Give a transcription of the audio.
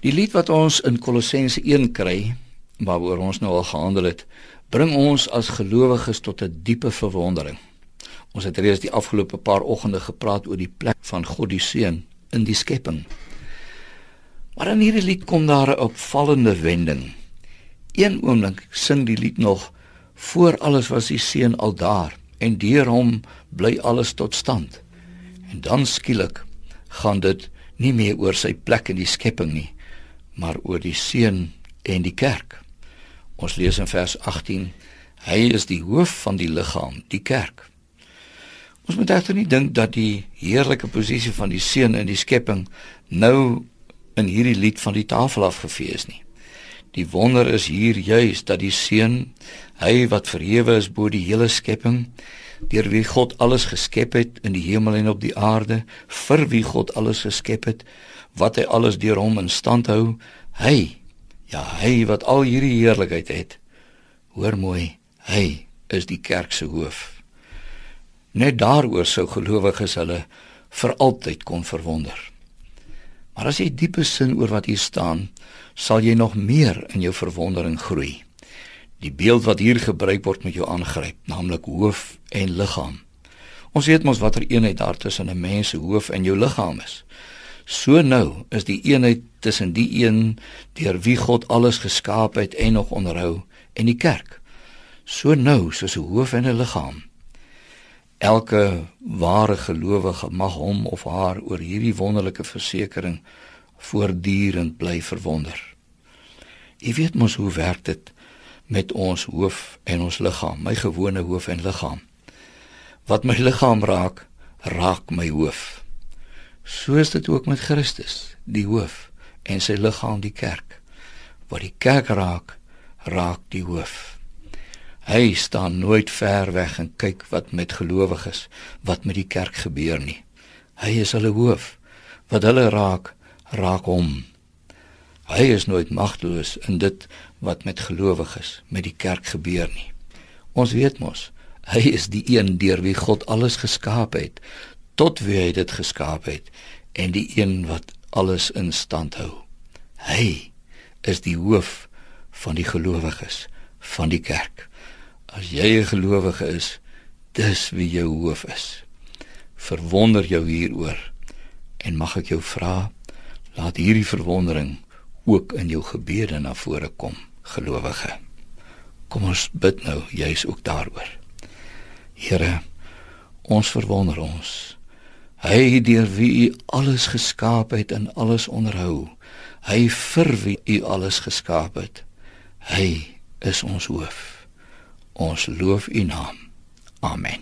Die lied wat ons in Kolossense 1 kry, waaroor ons nou al gehandel het, bring ons as gelowiges tot 'n diepe verwondering. Ons het reeds die afgelope paar oggende gepraat oor die plek van God die Seun in die skepping. Maar in hierdie lied kom daar 'n opvallende wending. Een oomblik sing die lied nog voor alles was die Seun al daar en deur hom bly alles tot stand. En dan skielik gaan dit nie meer oor sy plek in die skepping nie, maar oor die seun en die kerk. Ons lees in vers 18: Hy is die hoof van die liggaam, die kerk. Ons moet egter nie dink dat die heerlike posisie van die seun in die skepping nou in hierdie lied van die tafel afgevee is nie. Die wonder is hier juis dat die seun, hy wat verhewe is bo die hele skepping, deur wie God alles geskep het in die hemel en op die aarde, vir wie God alles geskep het, wat hy alles deur hom in stand hou, hy, ja, hy wat al hierdie heerlikheid het. Hoor mooi, hy is die kerk se hoof. Net daaroor sou gelowiges hulle vir altyd kon verwonder. Maar as jy diepe sin oor wat hier staan, sal jy nog meer in jou verwondering groei. Die beeld wat hier gebruik word met jou aangryp, naamlik hoof en liggaam. Ons weet mos watter eenheid daar tussen 'n mens se hoof en jou liggaam is. So nou is die eenheid tussen die een deur wie God alles geskaap het en nog onderhou en die kerk. So nou soos 'n hoof en 'n liggaam. Elke ware gelowige mag hom of haar oor hierdie wonderlike versekering voortdurend bly verwonder. Jy weet mos hoe werk dit met ons hoof en ons liggaam, my gewone hoof en liggaam. Wat my liggaam raak, raak my hoof. So is dit ook met Christus, die hoof en sy liggaam die kerk. Wat die kerk raak, raak die hoof. Hy staan nooit ver weg en kyk wat met gelowiges, wat met die kerk gebeur nie. Hy is hulle hoof. Wat hulle raak, raak hom. Hy is nooit magteloos in dit wat met gelowiges, met die kerk gebeur nie. Ons weet mos, hy is die een deur wie God alles geskaap het tot wie hy dit geskaap het en die een wat alles in stand hou. Hy is die hoof van die gelowiges van die kerk. As jy 'n gelowige is, dis wie jou hoof is. Verwonder jou hieroor en mag ek jou vra, laat hierdie verwondering ook in jou gebede na vore kom, gelowige. Kom ons bid nou juis ook daaroor. Here, ons verwonder ons Hy deur wie u alles geskaap het en alles onderhou. Hy vir wie u alles geskaap het. Hy is ons hoof. Ons loof u naam. Amen.